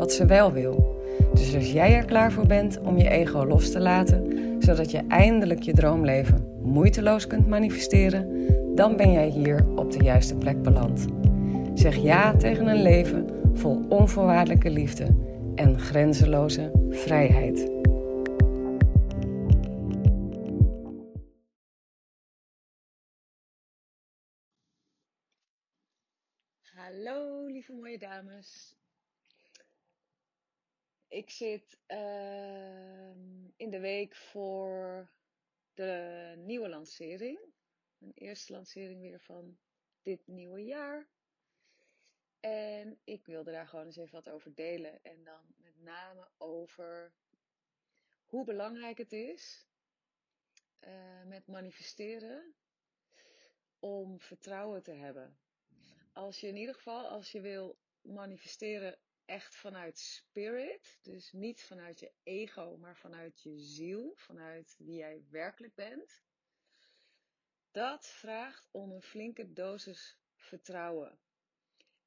wat ze wel wil. Dus als jij er klaar voor bent om je ego los te laten, zodat je eindelijk je droomleven moeiteloos kunt manifesteren, dan ben jij hier op de juiste plek beland. Zeg ja tegen een leven vol onvoorwaardelijke liefde en grenzeloze vrijheid. Hallo, lieve mooie dames. Ik zit ehm, in de week voor de nieuwe lancering. Mijn eerste lancering weer van dit nieuwe jaar. En ik wilde daar gewoon eens even wat over delen. En dan met name over hoe belangrijk het is uh, met manifesteren om vertrouwen te hebben. Als je in ieder geval, als je wil manifesteren echt vanuit spirit, dus niet vanuit je ego, maar vanuit je ziel, vanuit wie jij werkelijk bent, dat vraagt om een flinke dosis vertrouwen.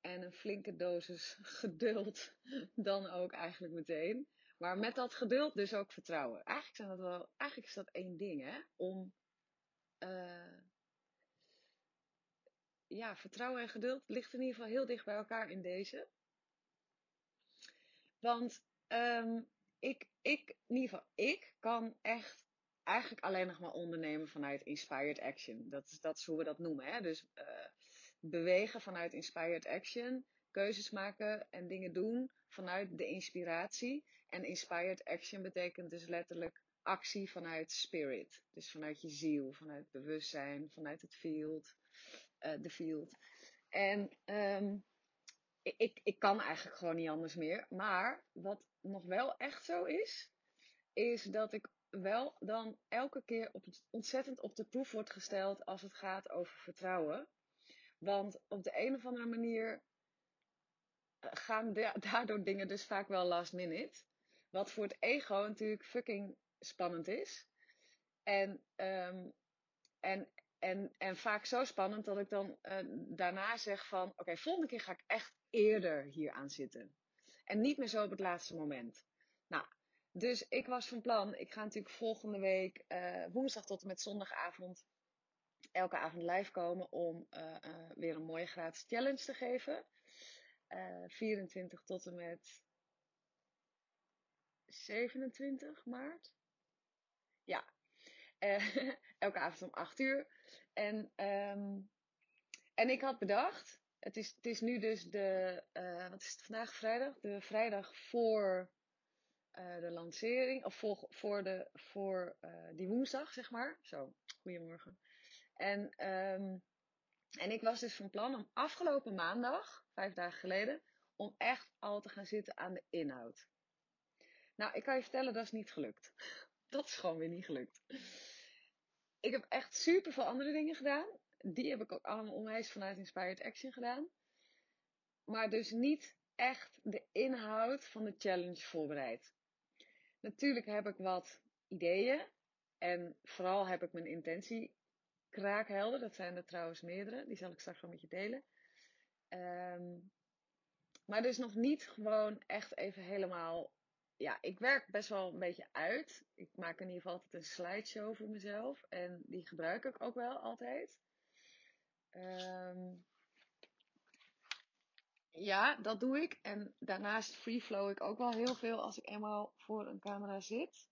En een flinke dosis geduld dan ook eigenlijk meteen. Maar met dat geduld dus ook vertrouwen. Eigenlijk, zijn dat wel, eigenlijk is dat één ding, hè? Om uh, ja, vertrouwen en geduld ligt in ieder geval heel dicht bij elkaar in deze. Want um, ik, ik, in ieder geval, ik kan echt eigenlijk alleen nog maar ondernemen vanuit inspired action. Dat is, dat is hoe we dat noemen. Hè? Dus uh, bewegen vanuit inspired action, keuzes maken en dingen doen vanuit de inspiratie. En inspired action betekent dus letterlijk actie vanuit spirit. Dus vanuit je ziel, vanuit bewustzijn, vanuit het field, uh, de field. En um, ik, ik kan eigenlijk gewoon niet anders meer. Maar wat nog wel echt zo is, is dat ik wel dan elke keer op het, ontzettend op de proef word gesteld als het gaat over vertrouwen. Want op de een of andere manier eh, gaan daardoor dingen dus vaak wel last minute. Wat voor het ego natuurlijk fucking spannend is. En, um, en, en, en vaak zo spannend dat ik dan uh, daarna zeg van... Oké, volgende keer ga ik echt eerder hier aan zitten. En niet meer zo op het laatste moment. Nou, dus ik was van plan, ik ga natuurlijk volgende week uh, woensdag tot en met zondagavond elke avond live komen om uh, uh, weer een mooie gratis challenge te geven. 24 tot en met 27 maart. Ja, elke avond om 8 uur. En, um, en ik had bedacht, het is, het is nu dus de, uh, wat is het vandaag vrijdag? De vrijdag voor uh, de lancering, of voor, voor, de, voor uh, die woensdag, zeg maar. Zo, goedemorgen. En, um, en ik was dus van plan om afgelopen maandag, vijf dagen geleden, om echt al te gaan zitten aan de inhoud. Nou, ik kan je vertellen, dat is niet gelukt. Dat is gewoon weer niet gelukt. Ik heb echt super veel andere dingen gedaan die heb ik ook allemaal onwijs vanuit Inspired Action gedaan. Maar dus niet echt de inhoud van de challenge voorbereid. Natuurlijk heb ik wat ideeën. En vooral heb ik mijn intentie kraakhelder. Dat zijn er trouwens meerdere. Die zal ik straks wel met je delen. Um, maar dus nog niet gewoon echt even helemaal. Ja, ik werk best wel een beetje uit. Ik maak in ieder geval altijd een slideshow voor mezelf. En die gebruik ik ook wel altijd. Um, ja, dat doe ik. En daarnaast freeflow ik ook wel heel veel als ik eenmaal voor een camera zit.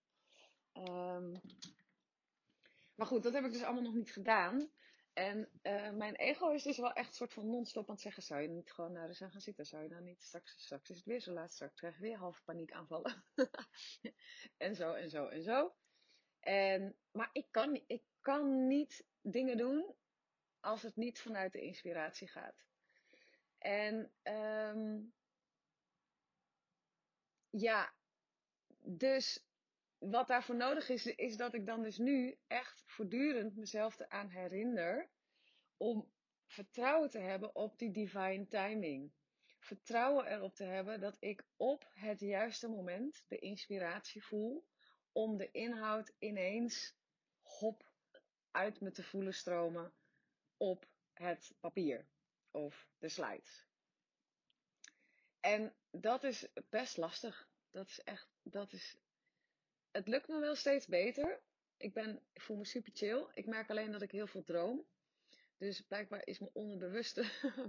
Um, maar goed, dat heb ik dus allemaal nog niet gedaan. En uh, mijn ego is dus wel echt een soort van non-stop aan het zeggen: zou je niet gewoon naar de zijn gaan zitten? Zou je dan niet straks, straks is het weer zo laat, straks krijg je weer half paniek aanvallen. en zo en zo en zo. En, maar ik kan, ik kan niet dingen doen als het niet vanuit de inspiratie gaat. En um, ja, dus wat daarvoor nodig is, is dat ik dan dus nu echt voortdurend mezelf eraan herinner om vertrouwen te hebben op die divine timing. Vertrouwen erop te hebben dat ik op het juiste moment de inspiratie voel om de inhoud ineens hop uit me te voelen stromen op het papier of de slides. En dat is best lastig. Dat is echt, dat is, het lukt me wel steeds beter. Ik, ben, ik voel me super chill. Ik merk alleen dat ik heel veel droom. Dus blijkbaar is mijn onderbewuste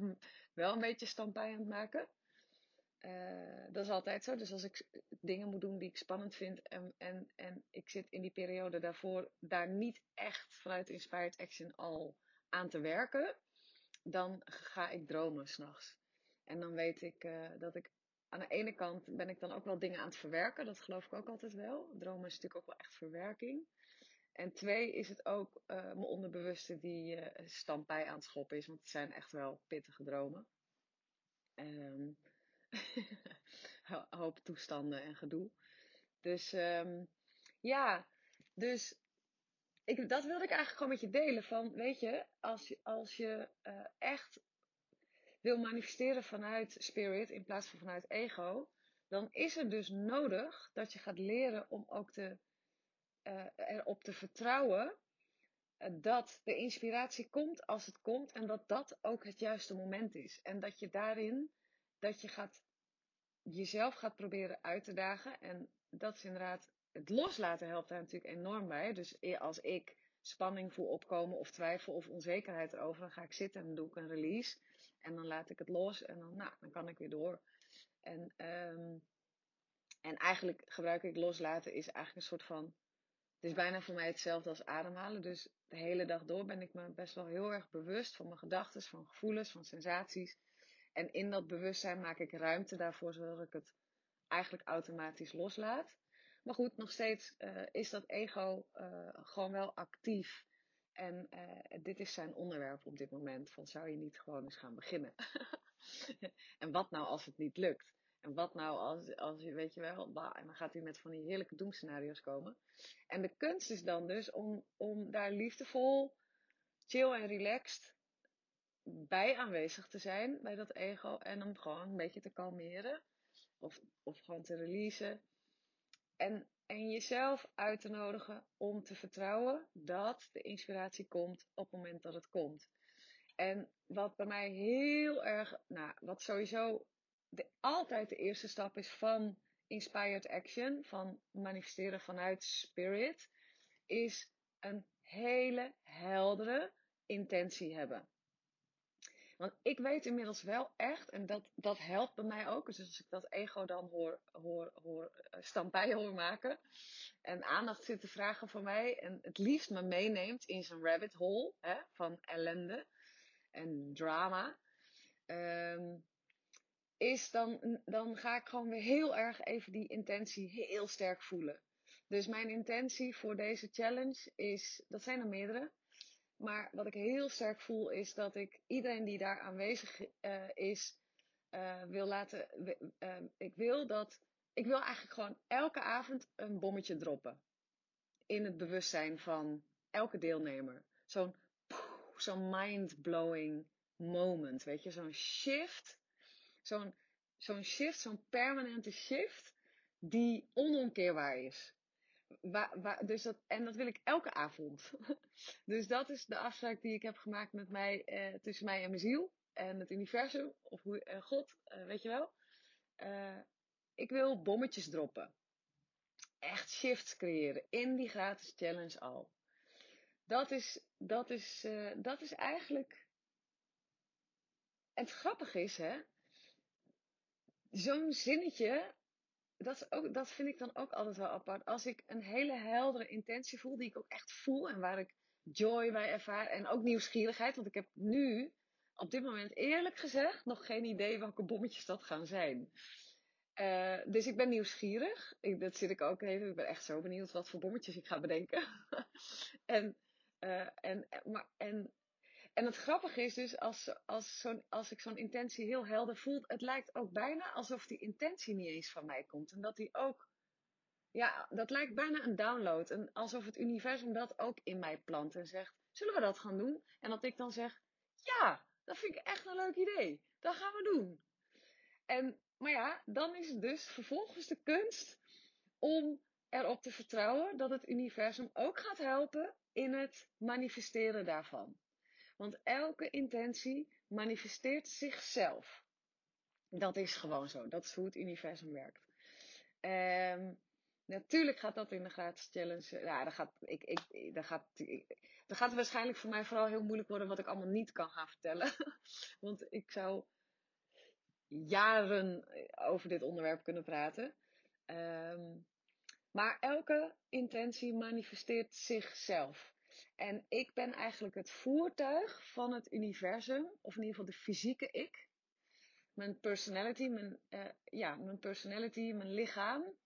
wel een beetje standbij aan het maken. Uh, dat is altijd zo. Dus als ik dingen moet doen die ik spannend vind en, en, en ik zit in die periode daarvoor daar niet echt vanuit Inspired Action al aan te werken, dan ga ik dromen s'nachts. En dan weet ik uh, dat ik aan de ene kant ben ik dan ook wel dingen aan het verwerken. Dat geloof ik ook altijd wel. Dromen is natuurlijk ook wel echt verwerking. En twee is het ook uh, mijn onderbewuste die uh, stampij aan het schoppen is. Want het zijn echt wel pittige dromen. Um, hoop toestanden en gedoe. Dus um, ja, dus ik, dat wilde ik eigenlijk gewoon met je delen. Van, weet je, als als je uh, echt wil manifesteren vanuit spirit in plaats van vanuit ego, dan is het dus nodig dat je gaat leren om ook te, uh, erop te vertrouwen uh, dat de inspiratie komt als het komt en dat dat ook het juiste moment is. En dat je daarin, dat je gaat, jezelf gaat proberen uit te dagen. En dat is inderdaad, het loslaten helpt daar natuurlijk enorm bij. Dus als ik spanning voel opkomen of twijfel of onzekerheid erover, dan ga ik zitten en doe ik een release. En dan laat ik het los en dan, nou, dan kan ik weer door. En, um, en eigenlijk gebruik ik loslaten is eigenlijk een soort van. Het is bijna voor mij hetzelfde als ademhalen. Dus de hele dag door ben ik me best wel heel erg bewust van mijn gedachten, van gevoelens, van sensaties. En in dat bewustzijn maak ik ruimte daarvoor, zodat ik het eigenlijk automatisch loslaat. Maar goed, nog steeds uh, is dat ego uh, gewoon wel actief. En uh, dit is zijn onderwerp op dit moment. Van zou je niet gewoon eens gaan beginnen? en wat nou als het niet lukt? En wat nou als, als je, weet je wel, bah, en dan gaat hij met van die heerlijke doemscenario's komen. En de kunst is dan dus om, om daar liefdevol, chill en relaxed bij aanwezig te zijn, bij dat ego. En om gewoon een beetje te kalmeren. Of, of gewoon te releasen. En, en jezelf uit te nodigen om te vertrouwen dat de inspiratie komt op het moment dat het komt. En wat bij mij heel erg, nou, wat sowieso altijd de eerste stap is van inspired action, van manifesteren vanuit spirit, is een hele heldere intentie hebben. Want ik weet inmiddels wel echt, en dat, dat helpt bij mij ook. Dus als ik dat ego dan hoor, hoor, hoor eh, stampij hoor maken. En aandacht zit te vragen voor mij. En het liefst me meeneemt in zo'n rabbit hole hè, van ellende en drama. Um, is dan, dan ga ik gewoon weer heel erg even die intentie heel sterk voelen. Dus mijn intentie voor deze challenge is, dat zijn er meerdere. Maar wat ik heel sterk voel is dat ik iedereen die daar aanwezig uh, is, uh, wil laten. Uh, ik wil dat. Ik wil eigenlijk gewoon elke avond een bommetje droppen. In het bewustzijn van elke deelnemer. Zo'n zo'n mind-blowing moment. Weet je, zo'n shift. Zo'n zo'n shift, zo'n permanente shift. Die onomkeerbaar is. Dus dat, en dat wil ik elke avond. dus dat is de afspraak die ik heb gemaakt met mij, eh, tussen mij en mijn ziel. En het universum, of hoe, eh, God, eh, weet je wel. Eh, ik wil bommetjes droppen. Echt shifts creëren in die gratis challenge al. Dat is, dat is, eh, dat is eigenlijk. En het grappige is, hè. Zo'n zinnetje dat, ook, dat vind ik dan ook altijd wel apart. Als ik een hele heldere intentie voel, die ik ook echt voel en waar ik joy bij ervaar en ook nieuwsgierigheid, want ik heb nu op dit moment eerlijk gezegd nog geen idee welke bommetjes dat gaan zijn. Uh, dus ik ben nieuwsgierig. Dat zit ik ook even. Ik ben echt zo benieuwd wat voor bommetjes ik ga bedenken. en, uh, en, maar, en En het grappige is dus, als, als, zo'n als ik zo'n intentie heel helder voel, het lijkt ook bijna alsof die intentie niet eens van mij komt. En dat die ook, ja, dat lijkt bijna een download. En alsof het universum dat ook in mij plant en zegt, zullen we dat gaan doen? En dat ik dan zeg, ja, dat vind ik echt een leuk idee. Dat gaan we doen. En, maar ja, dan is het dus vervolgens de kunst om erop te vertrouwen dat het universum ook gaat helpen in het manifesteren daarvan. Want elke intentie manifesteert zichzelf. Dat is gewoon zo. Dat is hoe het universum werkt. Um, natuurlijk gaat dat in de gratis challenge. Ja, dan gaat, ik, ik, dan, gaat, dan gaat waarschijnlijk voor mij vooral heel moeilijk worden wat ik allemaal niet kan gaan vertellen. Want ik zou jaren over dit onderwerp kunnen praten. Um, maar elke intentie manifesteert zichzelf. En ik ben eigenlijk het voertuig van het universum, of in ieder geval de fysieke ik. Mijn personality, mijn, uh, ja, mijn personality, mijn lichaam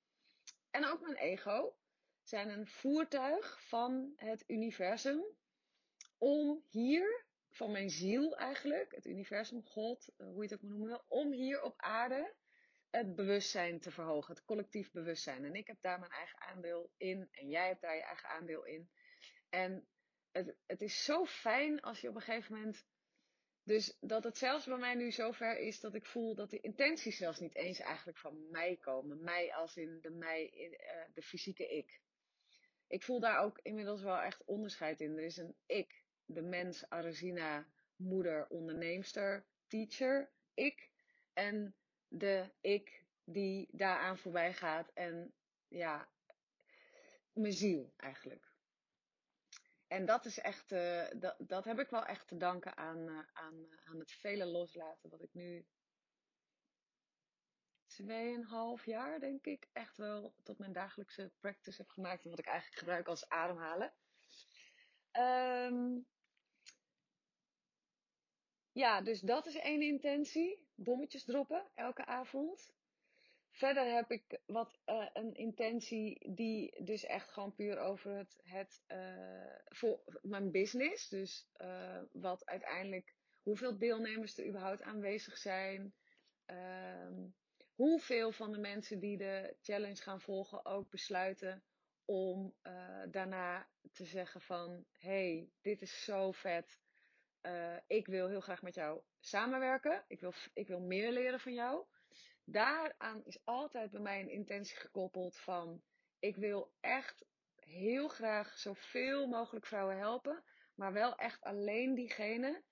en ook mijn ego zijn een voertuig van het universum om hier, van mijn ziel eigenlijk, het universum, God, eh, hoe je het ook moet noemen, om hier op aarde het bewustzijn te verhogen, het collectief bewustzijn. En ik heb daar mijn eigen aandeel in en jij hebt daar je eigen aandeel in. En het, het is zo fijn als je op een gegeven moment. Dus dat het zelfs bij mij nu zover is dat ik voel dat de intenties zelfs niet eens eigenlijk van mij komen. Mij als in de mij, uh, de fysieke ik. Ik voel daar ook inmiddels wel echt onderscheid in. Er is een ik, de mens, Arazina, moeder, onderneemster, teacher, ik. En de ik die daaraan voorbij gaat en ja, mijn ziel eigenlijk. En dat is echt, uh, dat, dat heb ik wel echt te danken aan, uh, aan, uh, aan het vele loslaten wat ik nu tweeënhalf jaar, denk ik, echt wel tot mijn dagelijkse practice heb gemaakt. En wat ik eigenlijk gebruik als ademhalen. Um, ja, dus dat is één intentie. Bommetjes droppen elke avond. Verder heb ik wat uh, een intentie die dus echt gewoon puur over het, het uh, voor mijn business. Dus uh, wat uiteindelijk, hoeveel deelnemers er überhaupt aanwezig zijn. Ehm, hoeveel van de mensen die de challenge gaan volgen ook besluiten om daarna te zeggen van, hey, dit is zo vet. Ik wil heel graag met jou samenwerken. Ik wil, ik wil meer leren van jou. Daaraan is altijd bij mij een intentie gekoppeld van ik wil echt heel graag zoveel mogelijk vrouwen helpen. Maar wel echt alleen diegene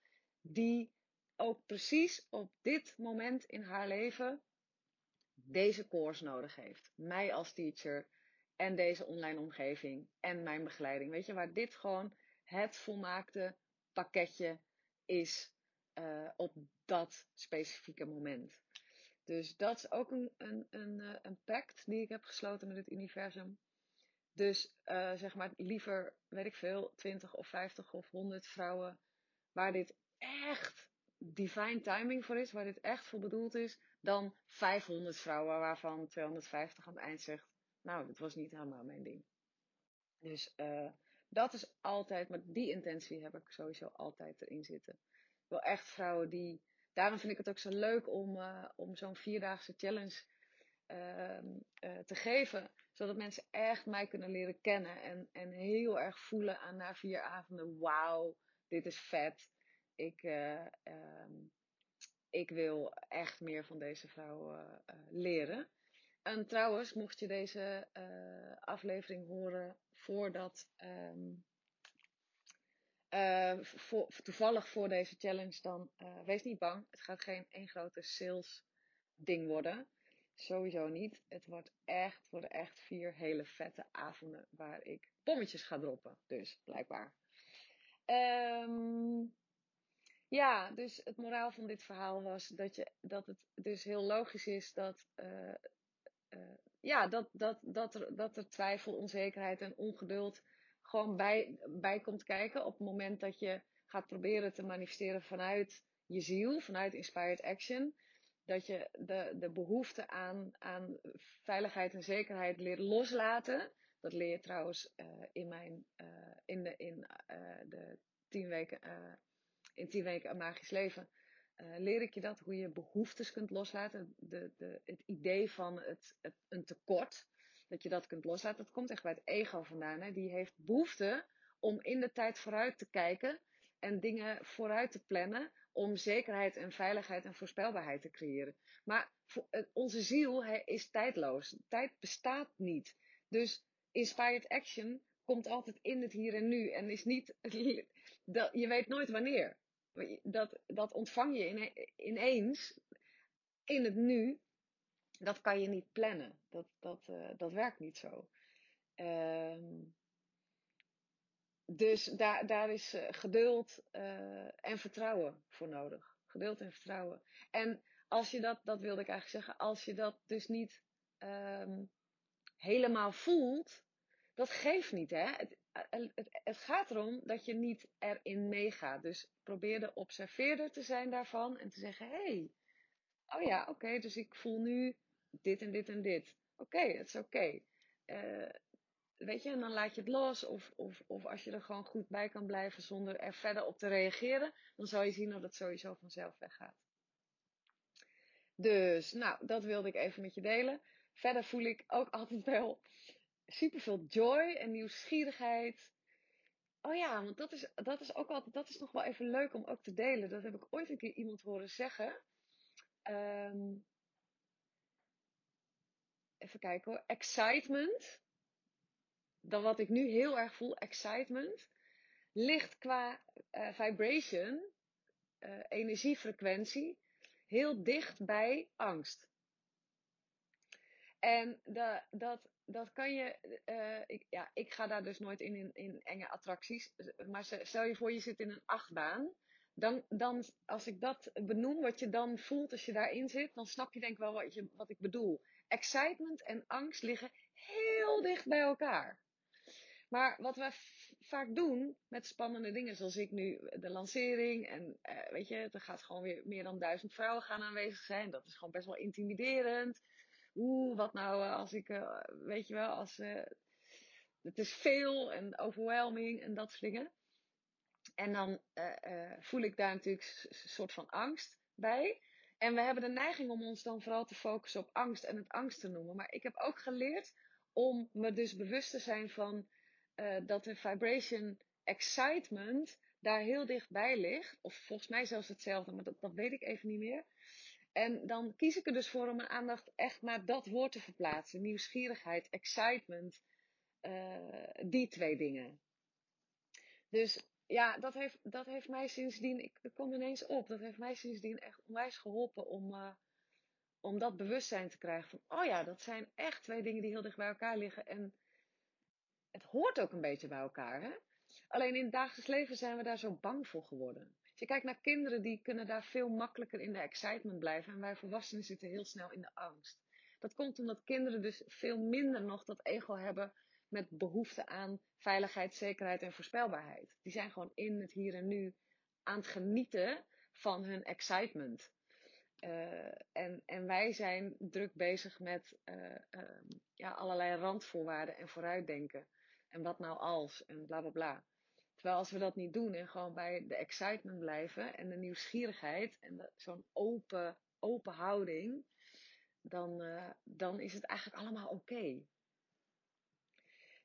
die ook precies op dit moment in haar leven deze course nodig heeft. Mij als teacher en deze online omgeving en mijn begeleiding. Weet je, waar dit gewoon het volmaakte pakketje is uh, op dat specifieke moment. Dus dat is ook een, een, een, eh, een pact die ik heb gesloten met het universum. Dus uh, zeg maar liever, weet ik veel, 20 of 50 of 100 vrouwen waar dit echt divine timing voor is, waar dit echt voor bedoeld is, dan 500 vrouwen waarvan 250 aan het eind zegt, nou, dat was niet helemaal mijn ding. Dus uh, dat is altijd, maar die intentie heb ik sowieso altijd erin zitten. Wel echt vrouwen die. Daarom vind ik het ook zo leuk om, uh, om zo'n vierdaagse challenge uh, uh, te geven. Zodat mensen echt mij kunnen leren kennen. En, en heel erg voelen aan na vier avonden: wauw, dit is vet. Ik, ehm, ik wil echt meer van deze vrouwen leren. En trouwens, mocht je deze aflevering horen voordat. Um, uh, voor, toevallig voor deze challenge, dan uh, wees niet bang. Het gaat geen één grote sales ding worden. Sowieso niet. Het wordt echt, worden echt vier hele vette avonden waar ik bommetjes ga droppen. Dus blijkbaar. Um, ja, dus het moraal van dit verhaal was dat, je, dat het dus heel logisch is dat uh, uh, ja, dat, dat, dat, er, dat er twijfel, onzekerheid en ongeduld gewoon bij, bij komt kijken op het moment dat je gaat proberen te manifesteren vanuit je ziel, vanuit Inspired Action. Dat je de, de behoefte aan, aan veiligheid en zekerheid leert loslaten. Dat leer je trouwens uh, in, mijn, uh, in, de, in uh, de tien weken in 10 weken magisch leven leer ik je dat, hoe je behoeftes kunt loslaten. De, de, het idee van het, een tekort, dat je dat kunt loslaten, dat komt echt bij het ego vandaan. Hè? Die heeft behoefte om in de tijd vooruit te kijken en dingen vooruit te plannen om zekerheid en veiligheid en voorspelbaarheid te creëren. Maar onze ziel is tijdloos. Tijd bestaat niet. Dus inspired action komt altijd in het hier en nu en is niet, je weet nooit wanneer. Dat, dat ontvang je ineens in het nu. Dat kan je niet plannen. Dat, dat, uh, dat werkt niet zo. Uh, dus daar, daar is uh, geduld uh, en vertrouwen voor nodig. Geduld en vertrouwen. En als je dat, dat wilde ik eigenlijk zeggen, als je dat dus niet um, helemaal voelt, dat geeft niet. Hè? Het, het, het, gaat erom dat je niet erin meegaat. Dus probeer de observeerder te zijn daarvan en te zeggen: hé, hey, oh ja, oké, dus ik voel nu dit en dit en dit. Oké, het is oké. Uh, weet je, en dan laat je het los. Of, of, of als je er gewoon goed bij kan blijven zonder er verder op te reageren, dan zal je zien dat het sowieso vanzelf weggaat. Dus, nou, dat wilde ik even met je delen. Verder voel ik ook altijd wel super veel joy en nieuwsgierigheid. Oh ja, want dat is, dat is ook altijd, dat is nog wel even leuk om ook te delen. Dat heb ik ooit een keer iemand horen zeggen. Um, even kijken hoor. Excitement. Dan wat ik nu heel erg voel, excitement, ligt qua uh, vibration, uh, energiefrequentie, heel dicht bij angst. En de, dat, dat kan je. Uh, ik, ja, ik ga daar dus nooit in, in, in enge attracties. Maar stel je voor, je zit in een achtbaan. Dan, dan, als ik dat benoem, wat je dan voelt als je daarin zit, dan snap je denk ik wel wat, je, wat ik bedoel. Excitement en angst liggen heel dicht bij elkaar. Maar wat we vaak doen met spannende dingen, zoals ik nu, de lancering. En uh, weet je, er gaat gewoon weer meer dan duizend vrouwen gaan aanwezig zijn. Dat is gewoon best wel intimiderend oeh, wat nou eh, als ik, uh, weet je wel, als het is veel en overwhelming en dat soort dingen. En dan voel ik daar natuurlijk een soort van angst bij. En we hebben de neiging om ons dan vooral te focussen op angst en het angst te noemen. Maar ik heb ook geleerd om me dus bewust te zijn van dat de vibration excitement daar heel dichtbij ligt. Of volgens mij zelfs hetzelfde, maar dat, weet ik even niet meer. En dan kies ik er dus voor om mijn aandacht echt naar dat woord te verplaatsen. Nieuwsgierigheid, excitement. Die twee dingen. Dus ja, dat heeft, dat heeft mij sindsdien, ik, ik kom ineens op, dat heeft mij sindsdien echt onwijs geholpen om, uh, om dat bewustzijn te krijgen. Van, oh ja, dat zijn echt twee dingen die heel dicht bij elkaar liggen. En het hoort ook een beetje bij elkaar. Hè? Alleen in het dagelijks leven zijn we daar zo bang voor geworden. Als je kijkt naar kinderen, die kunnen daar veel makkelijker in de excitement blijven. En wij volwassenen zitten heel snel in de angst. Dat komt omdat kinderen dus veel minder nog dat ego hebben met behoefte aan veiligheid, zekerheid en voorspelbaarheid. Die zijn gewoon in het hier en nu aan het genieten van hun excitement. Uh, en, en wij zijn druk bezig met uh, uh, ja, allerlei randvoorwaarden en vooruitdenken. En wat nou als en bla bla bla. Terwijl als we dat niet doen en gewoon bij de excitement blijven en de nieuwsgierigheid en zo'n open, open houding, dan, uh, dan is het eigenlijk allemaal oké.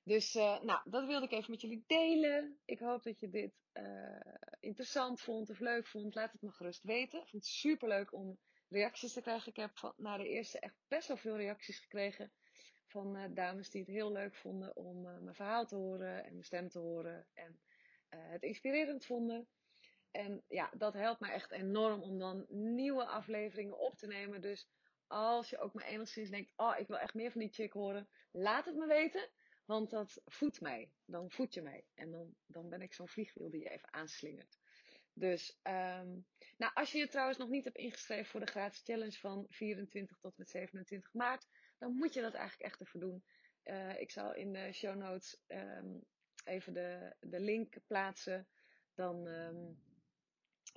Dus uh, nou, dat wilde ik even met jullie delen. Ik hoop dat je dit uh, interessant vond of leuk vond. Laat het me gerust weten. Ik vond het super leuk om reacties te krijgen. Ik heb van, na de eerste echt best wel veel reacties gekregen van dames die het heel leuk vonden om mijn verhaal te horen en mijn stem te horen. En het inspirerend vonden. En ja, dat helpt mij echt enorm om dan nieuwe afleveringen op te nemen. Dus als je ook maar enigszins denkt, oh, ik wil echt meer van die chick horen, laat het me weten. Want dat voedt mij. Dan voed je mij. En dan, dan ben ik zo'n vliegwiel die je even aanslingert. Dus, um, nou, als je je trouwens nog niet hebt ingeschreven voor de gratis challenge van 24 tot met 27 maart, dan moet je dat eigenlijk echt even doen. Uh, ik zal in de show notes um, even de, de link plaatsen, dan, um,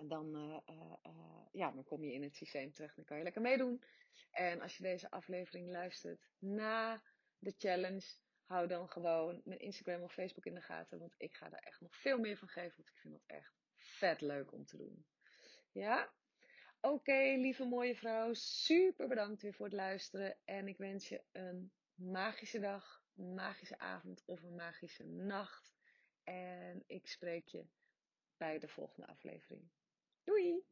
dan, uh, uh, ja, dan kom je in het systeem terecht. Dan kan je lekker meedoen. En als je deze aflevering luistert na de challenge, hou dan gewoon mijn Instagram of Facebook in de gaten. Want ik ga daar echt nog veel meer van geven. Want ik vind dat echt vet leuk om te doen. Ja? Oké, lieve mooie vrouw. Super bedankt weer voor het luisteren. En ik wens je een magische dag, een magische avond of een magische nacht. En ik spreek je bij de volgende aflevering. Doei!